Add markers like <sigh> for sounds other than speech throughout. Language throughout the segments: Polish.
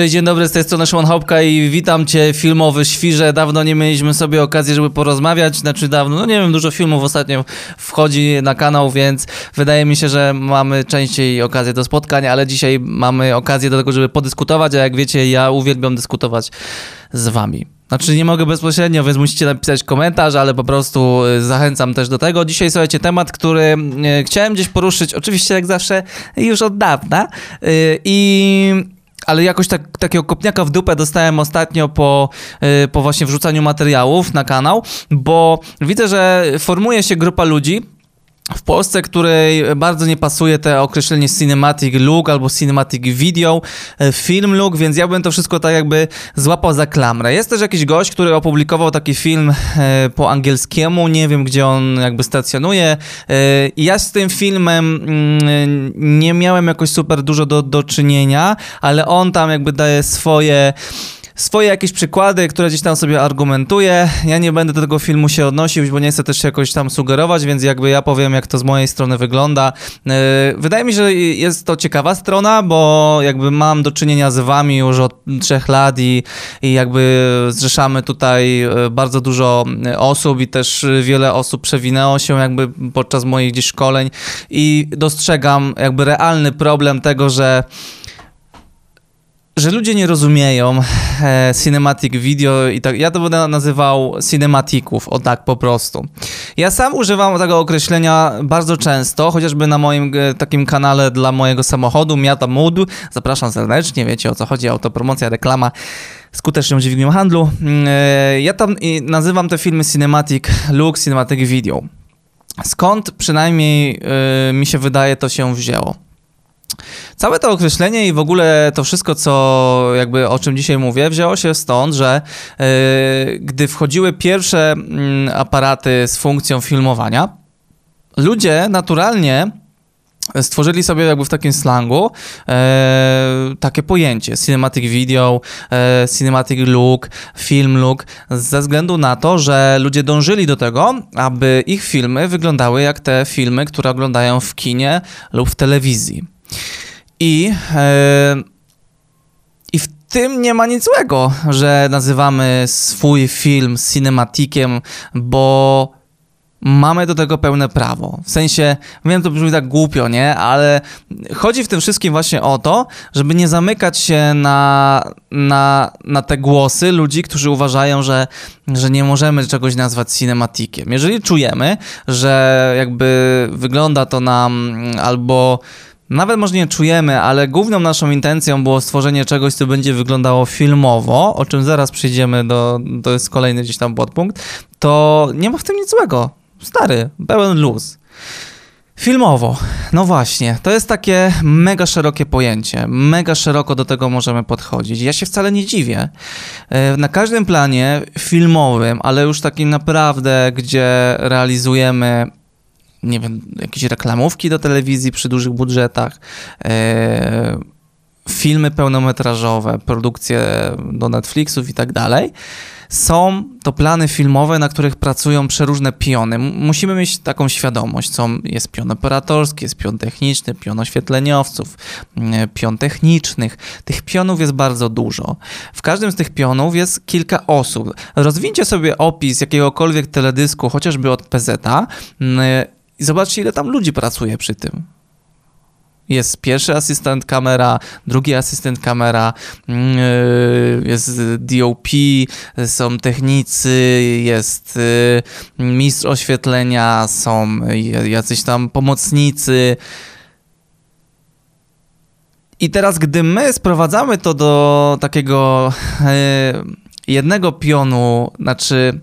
Cześć, dzień dobry, z tej strony Szymon Hopka i witam Cię filmowy świrze. Dawno nie mieliśmy sobie okazji, żeby porozmawiać, znaczy dawno, no nie wiem, dużo filmów ostatnio wchodzi na kanał, więc wydaje mi się, że mamy częściej okazję do spotkań, ale dzisiaj mamy okazję do tego, żeby podyskutować, a jak wiecie, ja uwielbiam dyskutować z Wami. Znaczy nie mogę bezpośrednio, więc musicie napisać komentarz, ale po prostu y, zachęcam też do tego. Dzisiaj słuchajcie, temat, który y, chciałem gdzieś poruszyć, oczywiście jak zawsze już od dawna y, i ale jakoś tak, takiego kopniaka w dupę dostałem ostatnio po, yy, po właśnie wrzucaniu materiałów na kanał, bo widzę, że formuje się grupa ludzi, w Polsce, której bardzo nie pasuje te określenie cinematic look albo cinematic video, e, film look, więc ja bym to wszystko tak jakby złapał za klamrę. Jest też jakiś gość, który opublikował taki film e, po angielskiemu, nie wiem gdzie on jakby stacjonuje e, ja z tym filmem mm, nie miałem jakoś super dużo do, do czynienia, ale on tam jakby daje swoje swoje jakieś przykłady, które gdzieś tam sobie argumentuje. Ja nie będę do tego filmu się odnosił, bo nie chcę też jakoś tam sugerować, więc jakby ja powiem, jak to z mojej strony wygląda. Yy, wydaje mi się, że jest to ciekawa strona, bo jakby mam do czynienia z wami już od trzech lat i, i jakby zrzeszamy tutaj yy, bardzo dużo osób i też wiele osób przewinęło się jakby podczas moich gdzieś szkoleń i dostrzegam jakby realny problem tego, że że ludzie nie rozumieją e, cinematic video i tak, ja to będę nazywał cinematików, o tak po prostu. Ja sam używam tego określenia bardzo często, chociażby na moim e, takim kanale dla mojego samochodu, Miata Mood. Zapraszam serdecznie, wiecie o co chodzi, autopromocja, reklama skuteczną dźwignią handlu. Mm, e, ja tam nazywam te filmy cinematic look, cinematic video. Skąd przynajmniej e, mi się wydaje to się wzięło? Całe to określenie i w ogóle to wszystko, co jakby o czym dzisiaj mówię, wzięło się stąd, że yy, gdy wchodziły pierwsze yy, aparaty z funkcją filmowania, ludzie naturalnie stworzyli sobie jakby w takim slangu e, takie pojęcie cinematic video, e, cinematic look, film look, ze względu na to, że ludzie dążyli do tego, aby ich filmy wyglądały jak te filmy, które oglądają w kinie lub w telewizji. I, e, I w tym nie ma nic złego, że nazywamy swój film cinematikiem, bo mamy do tego pełne prawo. W sensie, wiem, to brzmi tak głupio, nie? Ale chodzi w tym wszystkim właśnie o to, żeby nie zamykać się na, na, na te głosy ludzi, którzy uważają, że, że nie możemy czegoś nazwać cinematikiem. Jeżeli czujemy, że jakby wygląda to nam albo nawet może nie czujemy, ale główną naszą intencją było stworzenie czegoś, co będzie wyglądało filmowo, o czym zaraz przyjdziemy do, to jest kolejny gdzieś tam podpunkt, to nie ma w tym nic złego. Stary, pełen luz. Filmowo, no właśnie, to jest takie mega szerokie pojęcie, mega szeroko do tego możemy podchodzić. Ja się wcale nie dziwię. E, na każdym planie filmowym, ale już takim naprawdę, gdzie realizujemy nie wiem, jakieś reklamówki do telewizji przy dużych budżetach, e, filmy pełnometrażowe, produkcje do Netflixów i tak dalej. Są to plany filmowe, na których pracują przeróżne piony. Musimy mieć taką świadomość, co jest pion operatorski, jest pion techniczny, pion oświetleniowców, pion technicznych. Tych pionów jest bardzo dużo. W każdym z tych pionów jest kilka osób. Rozwincie sobie opis jakiegokolwiek teledysku, chociażby od PZ-a, i zobaczcie, ile tam ludzi pracuje przy tym. Jest pierwszy asystent kamera, drugi asystent kamera, mm, y, jest DOP, są technicy, jest y, mistrz oświetlenia, są jacyś tam pomocnicy. I teraz, gdy my sprowadzamy to do takiego y, jednego pionu, znaczy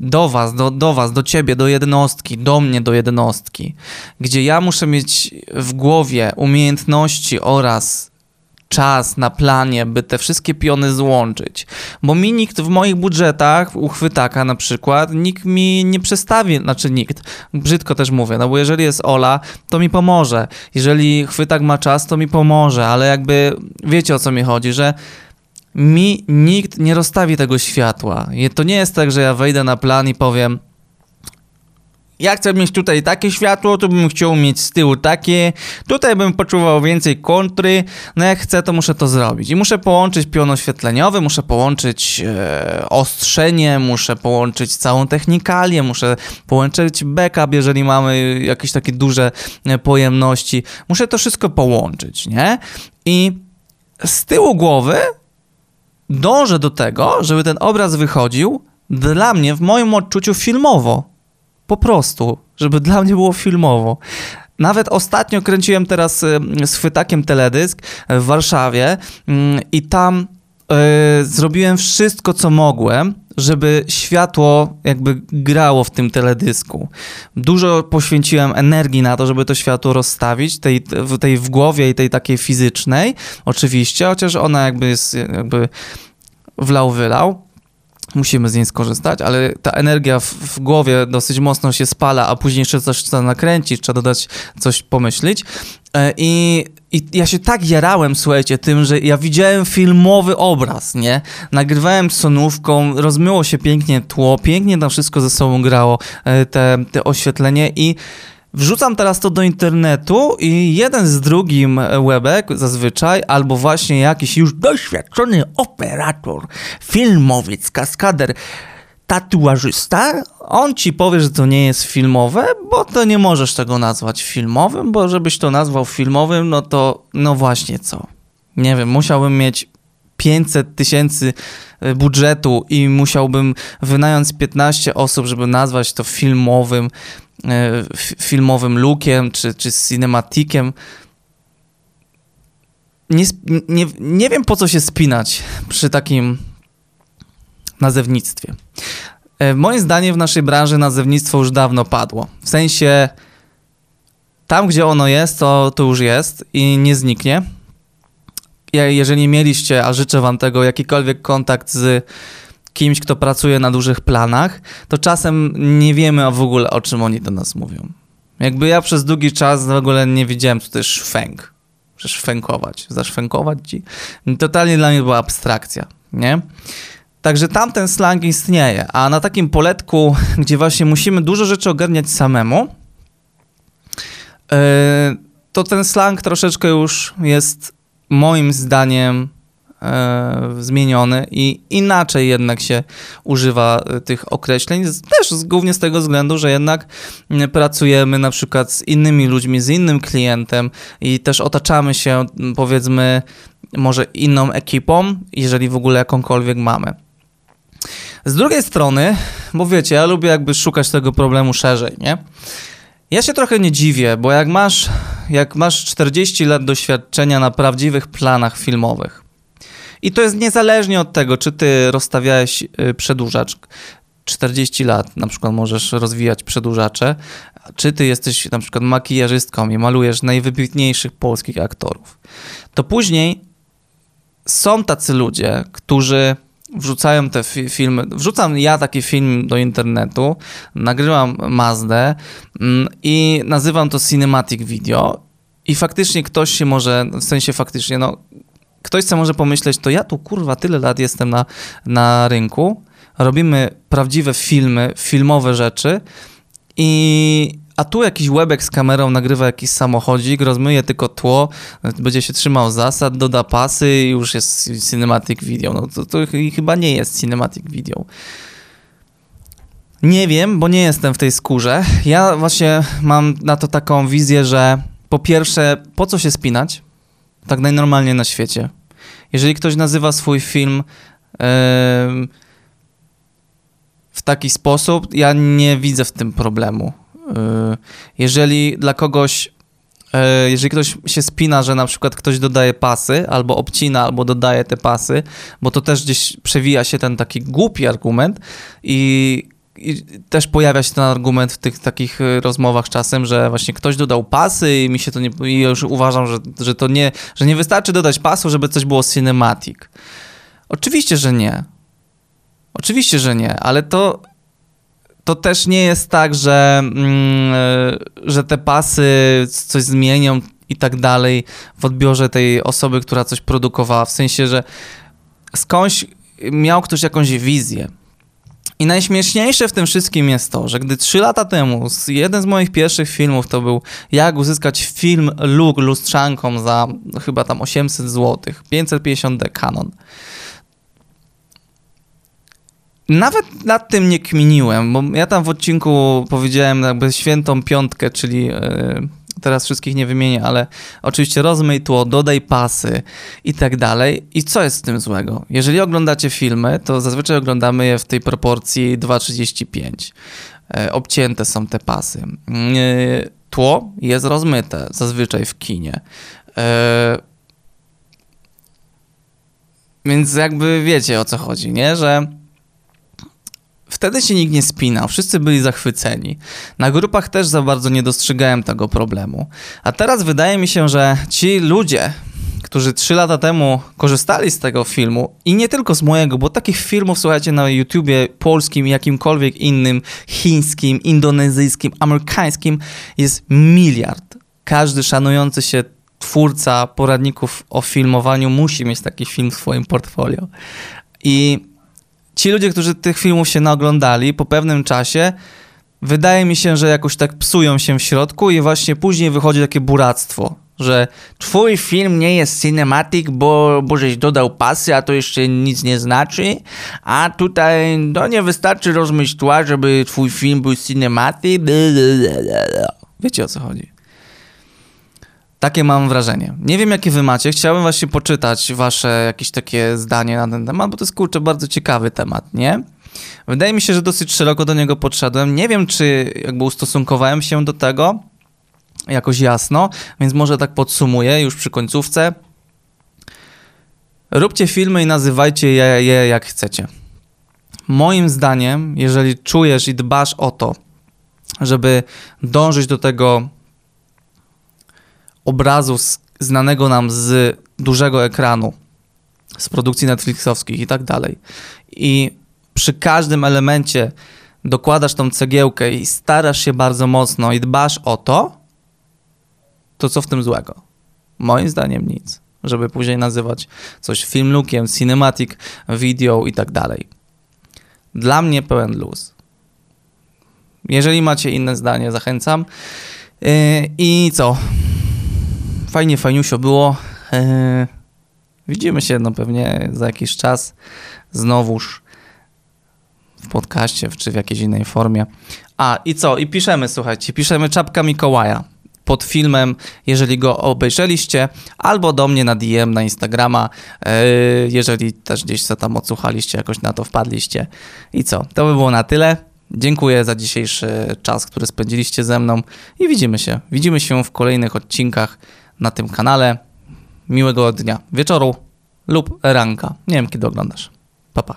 do was, do, do was, do ciebie, do jednostki, do mnie, do jednostki, gdzie ja muszę mieć w głowie umiejętności oraz czas na planie, by te wszystkie piony złączyć. Bo mi nikt w moich budżetach, uchwytaka na przykład, nikt mi nie przestawi, znaczy nikt, brzydko też mówię, no bo jeżeli jest Ola, to mi pomoże. Jeżeli chwytak ma czas, to mi pomoże, ale jakby wiecie o co mi chodzi, że mi nikt nie rozstawi tego światła. To nie jest tak, że ja wejdę na plan i powiem ja chcę mieć tutaj takie światło, tu bym chciał mieć z tyłu takie, tutaj bym poczuwał więcej kontry, no jak chcę, to muszę to zrobić. I muszę połączyć pion oświetleniowy, muszę połączyć e, ostrzenie, muszę połączyć całą technikalię, muszę połączyć backup, jeżeli mamy jakieś takie duże e, pojemności. Muszę to wszystko połączyć, nie? I z tyłu głowy dążę do tego, żeby ten obraz wychodził dla mnie, w moim odczuciu, filmowo. Po prostu, żeby dla mnie było filmowo. Nawet ostatnio kręciłem teraz y, z chwytakiem teledysk w Warszawie mm, i tam y, zrobiłem wszystko, co mogłem, żeby światło jakby grało w tym teledysku. Dużo poświęciłem energii na to, żeby to światło rozstawić, tej, tej w głowie i tej takiej fizycznej, oczywiście, chociaż ona jakby jest jakby wlał, wylał musimy z niej skorzystać, ale ta energia w, w, głowie dosyć mocno się spala, a później jeszcze coś trzeba nakręcić, trzeba dodać coś pomyśleć. E, I, I ja się tak jarałem, słuchajcie, tym, że ja widziałem filmowy obraz, nie? Nagrywałem sonówką, rozmyło się pięknie tło, pięknie tam wszystko ze sobą grało, e, te, te oświetlenie i Wrzucam teraz to do internetu i jeden z drugim webek zazwyczaj, albo właśnie jakiś już doświadczony operator, filmowiec, kaskader, tatuażysta, on ci powie, że to nie jest filmowe, bo to nie możesz tego nazwać filmowym, bo żebyś to nazwał filmowym, no to no właśnie co. Nie wiem, musiałbym mieć 500 tysięcy e, budżetu i musiałbym wynająć 15 osób, żeby nazwać to filmowym. E, filmowym lookiem czy, czy cinematikiem. Nie, nie, nie wiem po co się spinać przy takim nazewnictwie. E, moim zdaniem w naszej branży nazewnictwo już dawno padło. W sensie tam, gdzie ono jest, to, to już jest i nie zniknie. Jeżeli mieliście, a życzę wam tego, jakikolwiek kontakt z kimś, kto pracuje na dużych planach, to czasem nie wiemy w ogóle, o czym oni do nas mówią. Jakby ja przez długi czas w ogóle nie wiedziałem, co to jest szwęk. Że szwękować, zaszwękować ci. Totalnie dla mnie była abstrakcja, nie? Także tamten slang istnieje, a na takim poletku, <laughs> gdzie właśnie musimy dużo rzeczy ogarniać samemu, yy, to ten slang troszeczkę już jest moim zdaniem e, zmieniony i inaczej jednak się używa e, tych określeń, też głównie z tego względu, że jednak pracujemy na przykład z innymi ludźmi, z innym klientem i też otaczamy się powiedzmy może inną ekipą, jeżeli w ogóle jakąkolwiek mamy. Z drugiej strony, bo wiecie, ja lubię jakby szukać tego problemu szerzej, nie? Ja się trochę nie dziwię, bo jak masz, jak masz 40 lat doświadczenia na prawdziwych planach filmowych, i to jest niezależnie od tego, czy ty rozstawiałeś y, przedłużacz 40 lat, na przykład możesz rozwijać przedłużacze, czy ty jesteś na przykład makijażystką i malujesz najwybitniejszych polskich aktorów. To później są tacy ludzie, którzy wrzucają te fi filmy. Wrzucam ja taki film do internetu, nagrywam Mazdę mm, i nazywam to cinematic video. I faktycznie ktoś się może, w sensie faktycznie, no, ktoś co może pomyśleć, to ja tu kurwa tyle lat jestem na, na rynku, robimy prawdziwe filmy, filmowe rzeczy i a tu jakiś łebek z kamerą nagrywa jakiś samochodzik, rozmyje tylko tło, będzie się trzymał zasad, doda pasy i już jest cinematic video. No to, to chyba nie jest cinematic video. Nie wiem, bo nie jestem w tej skórze. Ja właśnie mam na to taką wizję, że po pierwsze, po co się spinać? Tak najnormalniej na świecie. Jeżeli ktoś nazywa swój film yy, w taki sposób, ja nie widzę w tym problemu. Yy, jeżeli dla kogoś yy, jeżeli ktoś się spina, że na przykład ktoś dodaje pasy, albo obcina, albo dodaje te pasy, bo to też gdzieś przewija się ten taki głupi argument i i też pojawia się ten argument w tych takich y, rozmowach czasem, że właśnie ktoś dodał pasy i mi się to nie. I już uważam, że, że to nie, że nie wystarczy dodać pasu, żeby coś było cinematic. Oczywiście, że nie. Oczywiście, że nie, ale to. To też nie jest tak, że, mm, że te pasy coś zmienią i tak dalej w odbiorze tej osoby, która coś produkowała. W sensie, że skądś miał ktoś jakąś wizję I najśmieszniejsze w tym wszystkim jest to, że gdy trzy lata temu jeden z moich pierwszych filmów to był jak uzyskać film Look lustrzanką za chyba tam 800 zł, 550D Canon. Nawet nad tym nie kminiłem, bo ja tam w odcinku powiedziałem jakby świętą piątkę, czyli yy, teraz wszystkich nie wymienię, ale oczywiście rozmyj tło, dodaj pasy i tak dalej. I co jest z tym złego? Jeżeli oglądacie filmy, to zazwyczaj oglądamy je w tej proporcji 2,35. E, obcięte są te pasy. Yy, tło jest rozmyte zazwyczaj w kinie. Więc jakby wiecie o co chodzi, nie? Że wtedy się nikt nie spinał, wszyscy byli zachwyceni. Na grupach też za bardzo nie dostrzegałem tego problemu. A teraz wydaje mi się, że ci ludzie, którzy trzy lata temu korzystali z tego filmu i nie tylko z mojego, bo takich filmów, słuchajcie, na YouTubie polskim, jakimkolwiek innym, chińskim, indonezyjskim, amerykańskim jest miliard. Każdy szanujący się twórca poradników o filmowaniu musi mieć taki film w swoim portfolio. I ci ludzie, którzy tych filmów się naoglądali po pewnym czasie, wydaje mi się, że jakoś tak psują się w środku i właśnie później wychodzi takie buractwo, że twój film nie jest cinematic, bo, bo żeś dodał pasy, a to jeszcze nic nie znaczy, a tutaj no nie wystarczy rozmyć tła, żeby twój film był cinematic. Wiecie o co chodzi. Takie mam wrażenie. Nie wiem, jakie wy macie. Chciałbym właśnie poczytać wasze jakieś takie zdanie na ten temat, bo to jest kurczę bardzo ciekawy temat, nie? Wydaje mi się, że dosyć szeroko do niego podszedłem. Nie wiem, czy jakby ustosunkowałem się do tego jakoś jasno, więc może tak podsumuję już przy końcówce. Róbcie filmy i nazywajcie je, je jak chcecie. Moim zdaniem, jeżeli czujesz i dbasz o to, żeby dążyć do tego obrazu z, znanego nam z dużego ekranu, z produkcji Netflixowskich i tak dalej. I przy każdym elemencie dokładasz tą cegiełkę i starasz się bardzo mocno i dbasz o to, to co w tym złego? Moim zdaniem nic. Żeby później nazywać coś film lookiem, cinematic, video i tak dalej. Dla mnie pełen luz. Jeżeli macie inne zdanie, zachęcam. Yy, I co? Fajnie, fajniusio było. Yy, widzimy się no pewnie za jakiś czas znowuż w podcaście czy w jakiejś innej formie. A i co? I piszemy, słuchajcie, piszemy czapka Mikołaja pod filmem, jeżeli go obejrzeliście, albo do mnie na DM na Instagrama, yy, jeżeli też gdzieś co tam odsłuchaliście, jakoś na to wpadliście. I co? To by było na tyle. Dziękuję za dzisiejszy czas, który spędziliście ze mną i widzimy się. Widzimy się w kolejnych odcinkach na tym kanale. Miłego dnia, wieczoru lub ranka. Nie wiem, kiedy oglądasz. Pa, pa.